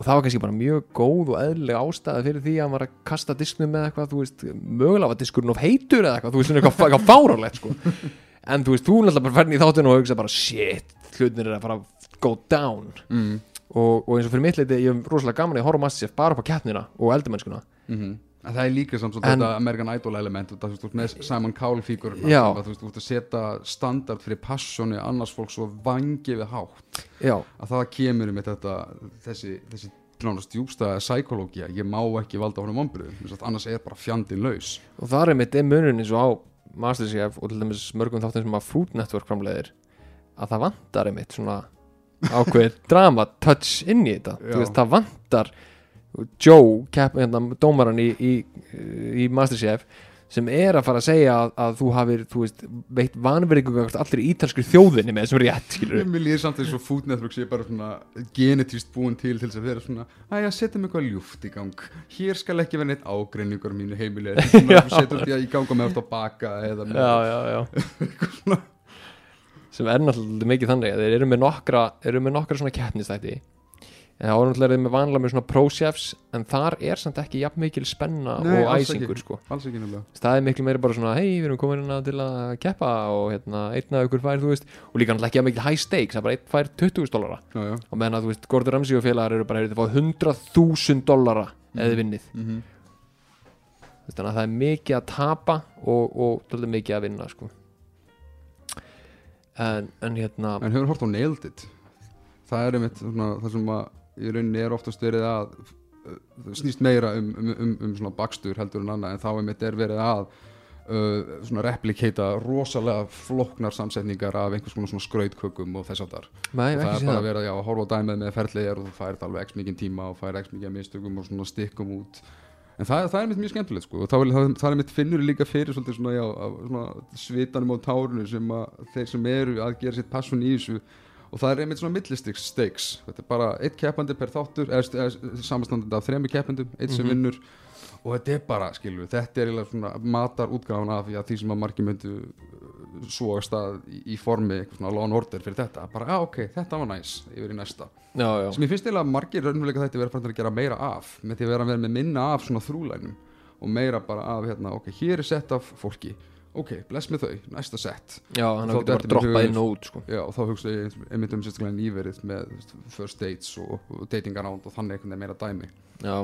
og það var kannski bara mjög góð og eðlilega ástæða fyrir því að hann var að kasta disknum með eitthvað, þú veist, mögulega var diskurinn of heitur eða eitthvað, þú veist, eitthvað, eitthvað fárálegt sko. en þú veist, þú náttúrulega bara ferðin í þáttinu og hugsa bara, shit, hlutinir er að fara að go down mm. og, og eins og fyrir mitt leiti, ég hef rosalega gaman að horfa Masterchef bara upp á keppnina og eldumennskuna Mm En það er líka samt svo En- þetta American Idol element þú veist, með Simon Cowell fígur Já. þú veist, þú veist að setja standard fyrir passjóni annars fólk svo vangi við hátt. Já, að það kemur með þetta þessi, þessi nánast djúbsta psykológia ég má ekki valda honum ombriðum annars er bara fjandinn laus. Og það er einmitt er munurinn eins og á Masterchef og til dæmis mörgum þáttum sem að Food Network framleiðir að það vantar einmitt svona ákveðið drama touch inn í þetta. Já. þú veist, það vantar Joe, kepp, hérna, dómaran í, í, í Masterchef sem er að fara að segja að, að þú hafir þú veist, veitt vanverðingu allir ítalskri þjóðinni með þessum rétt skilur Mér líður samt eins og Food Network sé bara svona genetíst búin til til þess að vera svona Æja, setjum eitthvað ljúft í gang. Hér skal ekki vera neitt ágreiningur á mínu heimili Svona, Setjum því að í ganga með að baka eða með já, já, já. sem er náttúrulega mikið þannig að þeir eru með nokkra, eru með nokkra svona keppnistætti það var náttúrulega með vanlega með svona pro-chefs en þar er samt ekki jafn mikil spenna Nei, og æsingur ekki. sko. Alls ekki nefnilega það er miklu meira bara svona hei, við erum komin hérna til að keppa og hérna, einn af ykkur fær, þú veist og líka náttúrulega ekki að mikil high stakes, það er bara einn fær 20.000 dollara Já, já og meðan að þú veist, Gordon Ramsay og félagar eru bara, heyrðu, þið fá 100.000 dollara eða þið vinnið, mm -hmm. Þannig að það er mikið að tapa og, og dálítið mikið að vinna sko. en, en hérna En hefur hort á Nailed It Það er einmitt svona, það sem að í rauninni er oftast verið að það snýst meira um, um, um, um svona bakstur heldur en annað en þá einmitt er verið að uh, svona replikata rosalega flóknar samsetningar af einhvers konar svona skrautkökum og þess að þar Nei, það ekki er bara það. að vera já, að horfa á dæmið með ferðlegar og þú fært alveg x mikið tíma og fært x mikið af mistökum og svona stikkum út en það, það er mitt mjög skemmtilegt sko og það, það, það er mitt finnur líka fyrir svona, já, svona svitanum á tárunu sem að þeir sem eru að gera sitt passion í þessu og það er einmitt svona millistiks stakes þetta er bara eitt keppandi per þáttur eða, samastandandi af þremi keppandum eitt sem Mhm. vinnur. Og þetta er bara, skilur, þetta er svona matar útgáfan af já, því sem að margir myndu svoast að í, í formi eitthvað svona law and order fyrir þetta. Bara, já ok, þetta var næs, yfir í næsta. Já, já. sem ég finnst eiginlega að margir raunveruleika þetta vera farin að gera meira af með því að vera með minna af svona þrúlænum og meira bara af hérna, ok, hér er sett af fólki ok, bless með þau, næsta sett já, hann Þá getur bara droppað hugur- inn og út sko. já, og þá hugsa ég einmitt um sérstaklega nýverið með first dates og, og dating around og þannig einhvern veginn meira dæmi. Já.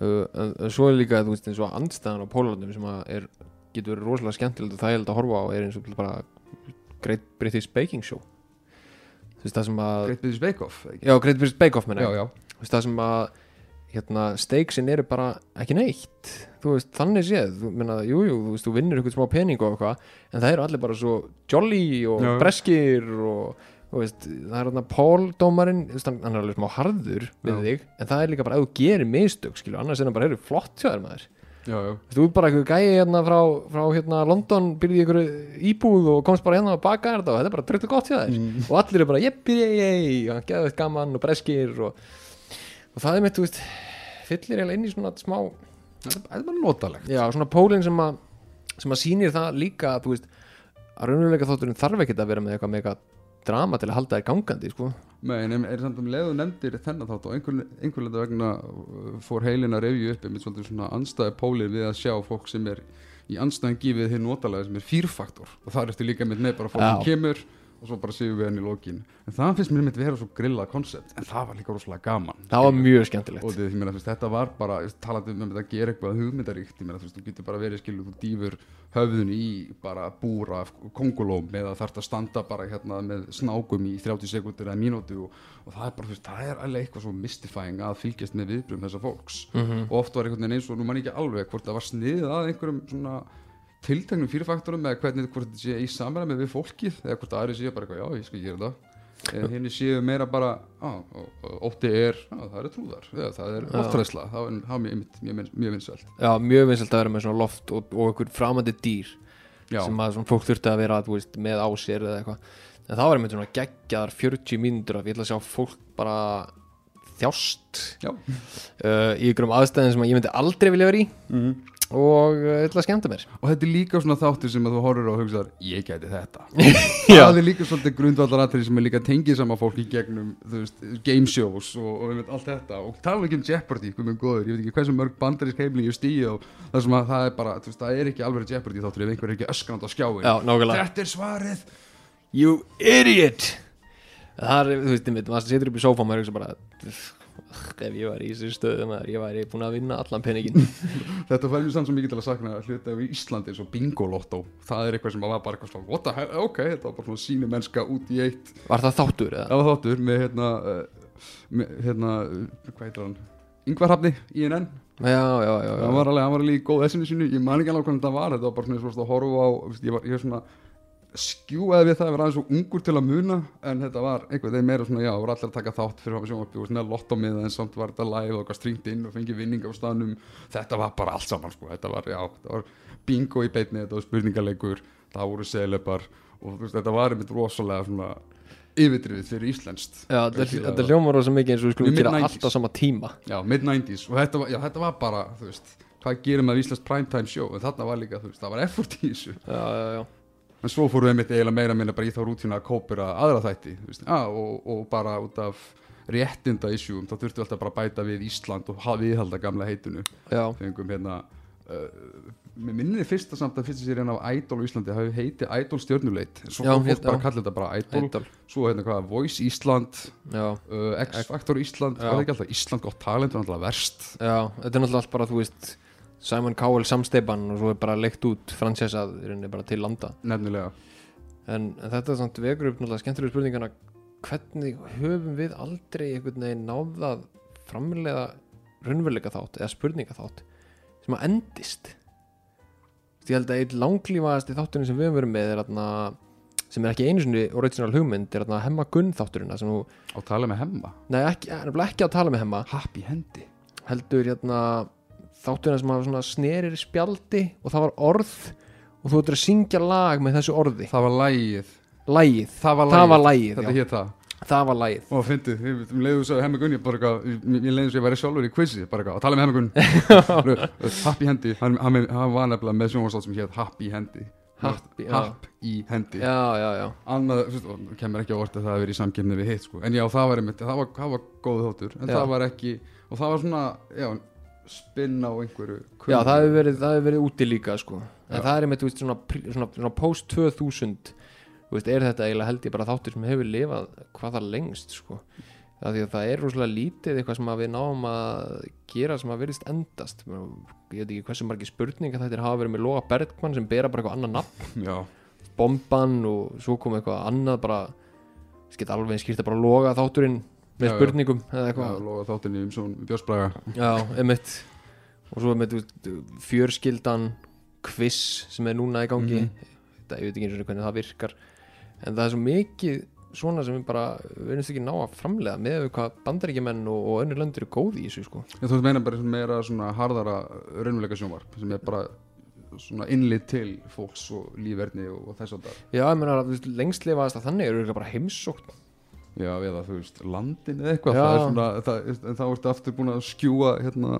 Uh, en, en svo er líka, þú veist, eins og andstæðan á Pólandum sem að er, getur verið rosalega skemmtilegt og þægilegt að horfa á er eins og bara Great British Baking Show. Þú veist, það sem að Great British Bake Off, já, Great British Bake Off menna já, ég. já, Þú veist, það sem að hérna, steiksin eru bara ekki neitt þú veist, þannig séð, þú minna, jú, jú, þú veist, þú vinnur eitthvað smá pening og eitthvað en það eru allir bara svo jolly og Já. breskir og þú veist, það er hérna Paul dómarinn, þú veist, hann hann er alveg smá harður við Já. þig, en það er líka bara ef þú gerir mistök, skilju, annars er hann bara, heyrðu, flott hjá þér maður já, já, Þú veist, þú ert bara eitthvað gæi hérna frá, frá hérna London, byrði í einhverju íbúð og komst bara hérna og baka þetta og þetta er bara dröldu gott hjá þér Mm. og allir eru bara jeppi, jei, jei, og geðvægt gaman og breskir og, og það er mitt, þú veist fyllir eiginlega inn í svona smá þetta er bara notalegt. Já, svona pólinn sem að sem að sýnir það líka þú veist að raunveruleika þátturinn þarf ekkert að vera með eitthvað mega drama til að halda þér gangandi sko. Nei, en er samt um leiðu nefndir þennan þátt og einhver, einhver leita vegna uh, fór heilin að revju upp með svona anstæði pólið við að sjá fólk sem er í anstæðan gífið hinn notalega sem er fýrfaktor og það er eftir líka með með bara fólk sem kemur og svo bara séu við henni í lokin. En það finnst mér með vera svo grillað koncept. En það var líka rosalega gaman. Það var mjög skemmtilegt. Og því, ég meina, þú veist, þetta var bara talandi um að gera eitthvað hugmyndaríkt meina, þú getur bara verið skilu þú dýfur höfðun í bara búra af kongulóm eða þarf að standa bara hérna með snákum í 30 sekundir eða mínútu og, og það er bara, þú veist, það er alveg eitthvað svo mystifying að fylgjast með viðbrum þessa fólks. Mhm. og oft var einhvern veginn eins og nú man það tilteknum fyrirfaktorum eða hvernig þetta sé í samræmi við fólkið eða hvort aðri séu bara eitthvað, já, ég skal gera þetta eða henni séu meira bara ótti er, á, það eru trúðar. Eða það er loftræsla, það er, það er mjög, mjög, mjög, vinsælt. Já, mjög vinsalt að vera með svona loft og, og einhver framandi dýr já, sem að svona fólk þurfti að vera veist, með á sér eða eitthvað. En það var einmitt svona geggjaðar 40 mínútur af ég ætla að sjá fólk bara þjást. Já. uh, í ykkurum aðstæðin sem að ég myndi aldrei vilja vera í. Mhm. Og uh, ætla að skemmta mér. Og þetta er líka svona þáttur sem að þú horfir á og hugsaðar, ég gæti þetta. Það er líka svolítið grundvallaratrið sem er líka tengið sama fólk í gegnum veist, game shows og, og allt þetta. Og tala ekki um Jeopardy, með góður ég veit ekki hversu mörg bandarísk heimling ég stíði og það sem að það er bara, veist, það er ekki alveg Jeopardy þáttur ef einhver er ekki öskrand á skjáin Já, þetta er svarið. You idiot! Það er, þú veist, maður setur upp í sófa og maður hugsa bara ef ég væri í þessu stöðu maður, ég væri búin að vinna allan peningin þetta fær mér samt svo mikið til að sakna hluti af Íslandi eins og bingolotto það er eitthvað sem var bara eitthvað svona what the hell, ok, þetta var bara svona síni mennska út í eitt. Var það þáttur eða? það var þáttur með hérna, uh, með, hérna uh, hvað heitir hann? Ingvar Hafni, INN Já, já, já, já. hann var alveg, hann var alveg í góð essinu sínu. Ég man ekki alveg hvernig það var, þetta var bara svona, svona að horfa á, ég var, ég var svona skjúaði við það að vera aðeins svo ungur til að muna en þetta var einhvern veginn meira svona já, voru allir að taka þátt fyrir að sjónvarpi og svona lottómiða en samt var þetta live og eitthvað stringt inn og fengið vinning á staðnum. Þetta var bara allt saman sko, þetta var, já, þetta var bingo í beitni, þetta var spurningaleikur það voru selepar og veist, þetta var einmitt rosalega svona yfirdrifið fyrir íslenskt. Já, þetta, hljómar rosa mikið eins og við skulum gera mid-nineties. allt á sama tíma. Já, mid-90s og þetta var, já, þetta var bara, þú veist hvað gerum við íslenskt primetime show? En þarna var líka, þú veist, það var effort í þessu. Já, já, já En svo fórum við einmitt eiginlega meira minna bara í þá rútína að kópura aðra þætti ah, og, og bara út af réttinda issueum, þá þurftum við alltaf bara að bæta við Ísland og viðhalda gamla heitinu. Já, fengum hérna uh, með minni fyrsta samt að fyrsta sér hérna á Idol Íslandi hafi heiti Idol stjörnuleit. Svo Já, fólk hérna, bara já. kalla þetta bara Idol. Idol. Svo hérna hvað, Voice Ísland Já, uh, X-Factor Ísland, Já. það ekki alltaf? Ísland gott talent var alltaf verst. Já, þetta er náttúrulega allt bara, þú veist Simon Cowell samsteipan og svo er bara leikt út fransessað í rauninni bara til landa. Nefnilega. En, en þetta er samt vekur upp náttúrulega skemmtilega spurningana hvernig höfum við aldrei einhvern veginn náðað framlega raunveruleika þátt eða spurninga þátt sem að endist? Ég held að einn langlífaðasti þátturinn sem við höfum verið með er þarna sem er ekki einu sinni original hugmynd er þarna hemma gunn þátturinn þú, á tala með hemma, nei ekki, ekki að tala með hemma. Happy hendi. Heldur hérna þátturinn sem að svona snerir spjaldi og það var orð og þú ættir að syngja lag með þessu orði. Það var lægið Lægið, það var það lægið, var lægið þetta hétt það. Það var lægið og fyndið, um leiðu svo hemmi Gunni bara eitthvað, ég leiði svo ég væri sjálfur í quizi bara eitthvað, að tala með hemmi Gunni. Happy Hendi, hann, hann, hann var nefnilega með sjónvarslátt sem hétt Happy Hendi. Happy, já. Happ í hendi. Já, já, já. Annað, þú og kemur ekki á orð að það hafi verið í samkemni við hitt sko. en já, það var einmitt, það var, það var góð þóttur en það var ekki, og það var svona já, spinn á einhverju Já, það hefur verið, hefur verið úti líka sko. En Já. það er einmitt, veist, svona, svona, svona post 2000 Þú veist, er þetta eiginlega held ég bara þáttur sem hefur lifað hvað það lengst sko. Það það er rosalega lítið eitthvað sem við náum að gera sem að virðist endast Ég veit ekki hversu margir spurninga þetta hafa verið með Loga Bergmann sem bera bara eitthvað annað nafn já, Bomban og svo kom eitthvað annað bara skeitt alveg skýrta bara Loga þátturinn með Já, já. spurningum eða Já, eitthvað loga þáttinni um svona Björnsbraga. Já, emitt og svo með fjörskildan quiz sem er núna í gangi. Mhm. þetta, ég veit ekki eins og hvernig það virkar. En það er svo mikið svona sem við bara erum ekki ná að framlega með hvað bandaríkjumenn og, og önnur löndur er góð í þessu sko. Ég þú meina bara meira svona harðara raunveruleika sjónvarp sem er bara svona innlit til fólks og lífverðni og, og þess að það Já, ég meina lengst lifaðast að þannig eru bara heimsókn Já, eða þú veist, landin eða eitthvað Já. það er svona, það, en þá ertu aftur búin að skjúa hérna,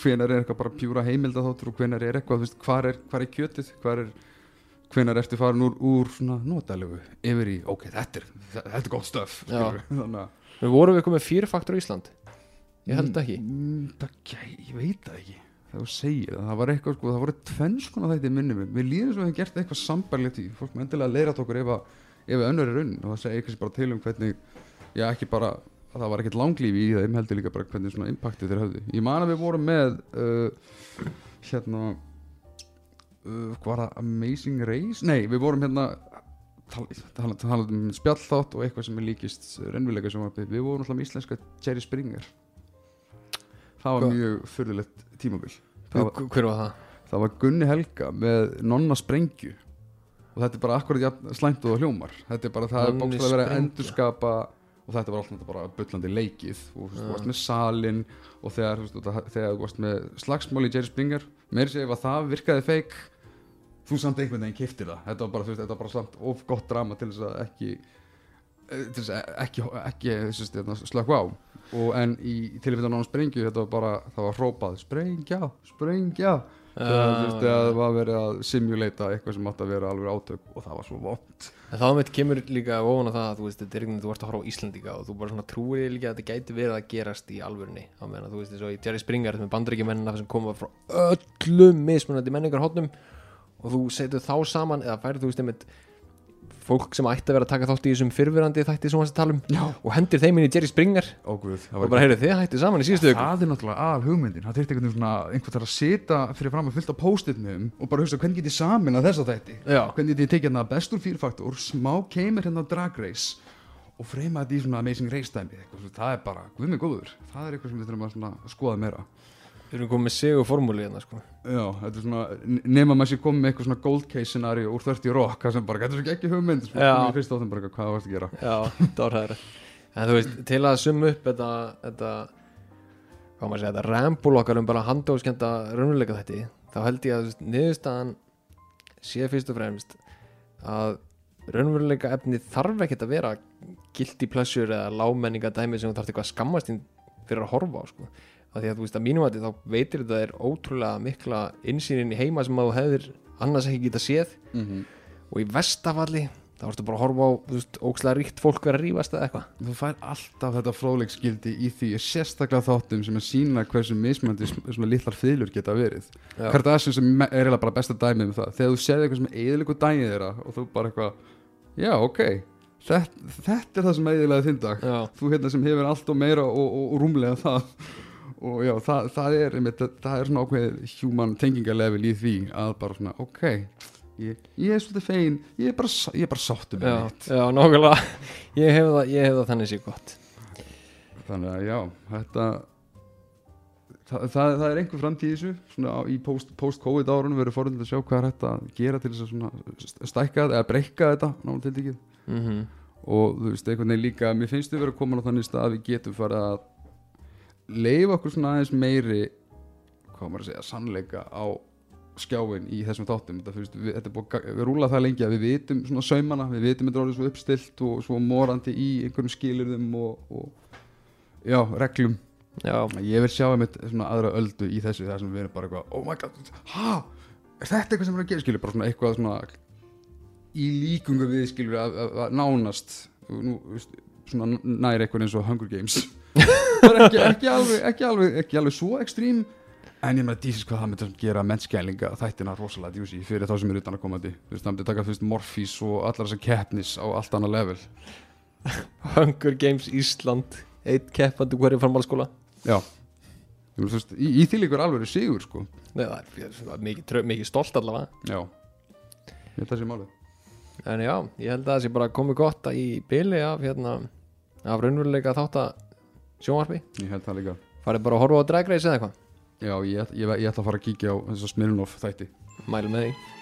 hvenar er eitthvað bara pjúra heimilda þáttur og hvenar er eitthvað, þú veist, hvar er, hvar er kjötið hvar er, hvenar ertu farin úr, úr svona notalegu yfir í, ok, þetta er, þetta er gott stöf Já. skilurðu, þannig að Við vorum við komið fýrfaktur á Ísland Ég held ekki mm, það, ég, veit það ekki þú segir það, það var eitthvað sko, það voru tvenns konar þetta í minnum við líðum svo að við hefum gert eitthvað sambarlegt í fólk með endilega leirat okkur ef að ef önnur er unn og það segir eitthvað bara til um hvernig já ekki bara, að það var ekkert langlífi í þeim heldur líka bara hvernig svona impactið þeir höfðu. Ég man að við vorum með uh, hérna uh, hvað var það, Amazing Race? Nei, við vorum hérna talað tala, tala um spjallþátt og eitthvað sem er líkist reynvilega sjónvarpi við vorum alltaf með íslenska Jerry Springer. Það var mjög fyrðulegt tímabil. Það var, Hver var það? það var Gunni Helga með Nonna Sprengju og þetta er bara akkurat slæmt og hljómar. Þetta er bara það er Nonni bókstæðlega verið að endurskapa og þetta var alltaf bara bullandi leikið. Og þú varst með salin og þegar þú varst með slagsmál í Jerry Springer segja ef að það virkaði feik þú samt einhvern veginn kiftir það. Þetta var bara, veist, þetta var bara samt of gott drama til þess að ekki eh, til þess að ekki, ekki, ekki slökku á. Og en í tilvíðan á sprengju þetta var bara, það var hrópað sprengja, sprengja þegar þú veist, þegar það var verið að simulata eitthvað sem átti að vera alveg átök og það var svo vond En þá mitt kemur líka ofan á það að þú veist, þetta er einhvern veginn, þú ert að horfa á Íslandíka og þú bara svona trúir því líka að þetta gæti verið að gerast í alvörunni. Á meðan þú veist, eins og í Jerry Springer með bandaríkjumennina sem koma frá öllum mismunandi menningarhóttnum og þú setur þá saman eða færið þú veist einmitt fólk sem ætti að vera að taka þátt í þessum fyrfirandi þætti sem hans að tala um Já. og hendir þeim inn í Jerry Springer Óguð, það og bara heyrðu þið hætti saman í síðustu Það er náttúrulega al hugmyndin, það þurfti einhvern veginn að sita fyrir fram að fylta post-itnum og bara hugsa hvernig get ég samin að þessa þætti? Já. hvernig get ég tekið hérna bestur fyrfaktor smá keimur hérna drag race og freyma þetta í svona amazing race svo það er bara, guð mig góður. Það er eitthvað sem við þurfum að skoða meira Við erum komið með sigur formúli hérna sko. Já, þetta er svona, nema maður sé komið með eitthvað svona gold case scenario úr 30 rock það sem bara, þetta er svo ekki hugmynd komið í fyrst áttum bara, hvað varst að gera? Já, það það En þú veist, til að summa upp þetta, þetta hvað maður segja, þetta rambúl okkar um bara handóskenda raunveruleika þetta þá held ég að niðurstaðan sé fyrst og fremst að raunveruleika efni þarf ekkert að vera guilty pleasure eða lámenninga dæmi sem þú þarf eitthvað að að að því að þú veist að mínum að þá veitir þetta er ótrúlega mikla insýnin í heima sem að þú hefðir annars ekki geta séð. Mm -hmm. og í vestafalli þá ertu bara að horfa á ókslega ríkt fólk vera að rífast eða eitthvað. Þú fær alltaf þetta fróðleiksgildi í því sérstaklega þáttum sem að sína hversu mismöndi svona litlar fyrirlur geta verið. Já. Kardashian sem er eiginlega bara besta dæmið um það. Þegar þú séð eitthvað sem eðilegu dæmið þeirra og þú bara eitthvað, já ok þetta, þetta er það sem eðilega þinn dag. Þú hérna sem hefur allt og meira og, og, og rúmlega það og já, það, það er einmitt, það, er svona ákveðið human tengingarlevel í því að bara svona, ok ég, ég er svolítið fegin, ég er bara, ég er bara sáttum með já, mitt. já, nákvæmlega. Ég hef það, ég hef það þannig sér gott. Þannig að já, þetta það, það, er einhver framtíð í þessu svona á, í post- post-covid árunum verður forðin að sjá hvað er hægt að gera til þess að svona st- stækka þetta eða breyka þetta náttúrulega tiltekið mm og þú veist, einhvern veginn líka mér finnst við vera að koma á þannig stað að við getum farið að leifa okkur svona aðeins meiri hvað maður að segja, sannleika á skjáin í þessum þáttum. Þetta, fyrst, við, þetta er búið, við rúla það lengi að við vitum svona saumana, við vitum þetta orðið svo uppstilt og svo morandi í einhverjum skilurðum og, og já, reglum. Já, ég vil sjá einmitt svona aðra öldu í þessu þar sem við erum bara eitthvað, oh my god ha, er þetta eitthvað sem er að gera? Skilur, bara svona eitthvað svona í líkungu við skilur að, að, að nánast nú, svona nær eitthvað eins og Hunger Games ekki, ekki, alveg, ekki, alveg, ekki alveg svo ekstrím. En ég með að dísis hvað það myndi gera mennskælinga þættina rosalega djúsi fyrir þá sem eru utan að komandi þú veist, það myndi taka fyrst Morphís og allar þessar keppnis á allt annað level. Hunger Games Ísland eitt keppandi hverju framhalskóla já. Þú veist, í, í því líkur alveg sigur sko. Nei, það er- ég er svona mikið, mikið stolt allavega. Já, ég held að það sé málið. En já, ég held að það sé bara komið gott í byli af hérna af raunveruleika þátt að sjónvarpi. Ég held það líka. Farið bara að horfa á Drag Race eða eitthvað? Já, ég, ég, ég ætla að fara að kíkja á þess að Smirnoff þætti. Mælum með því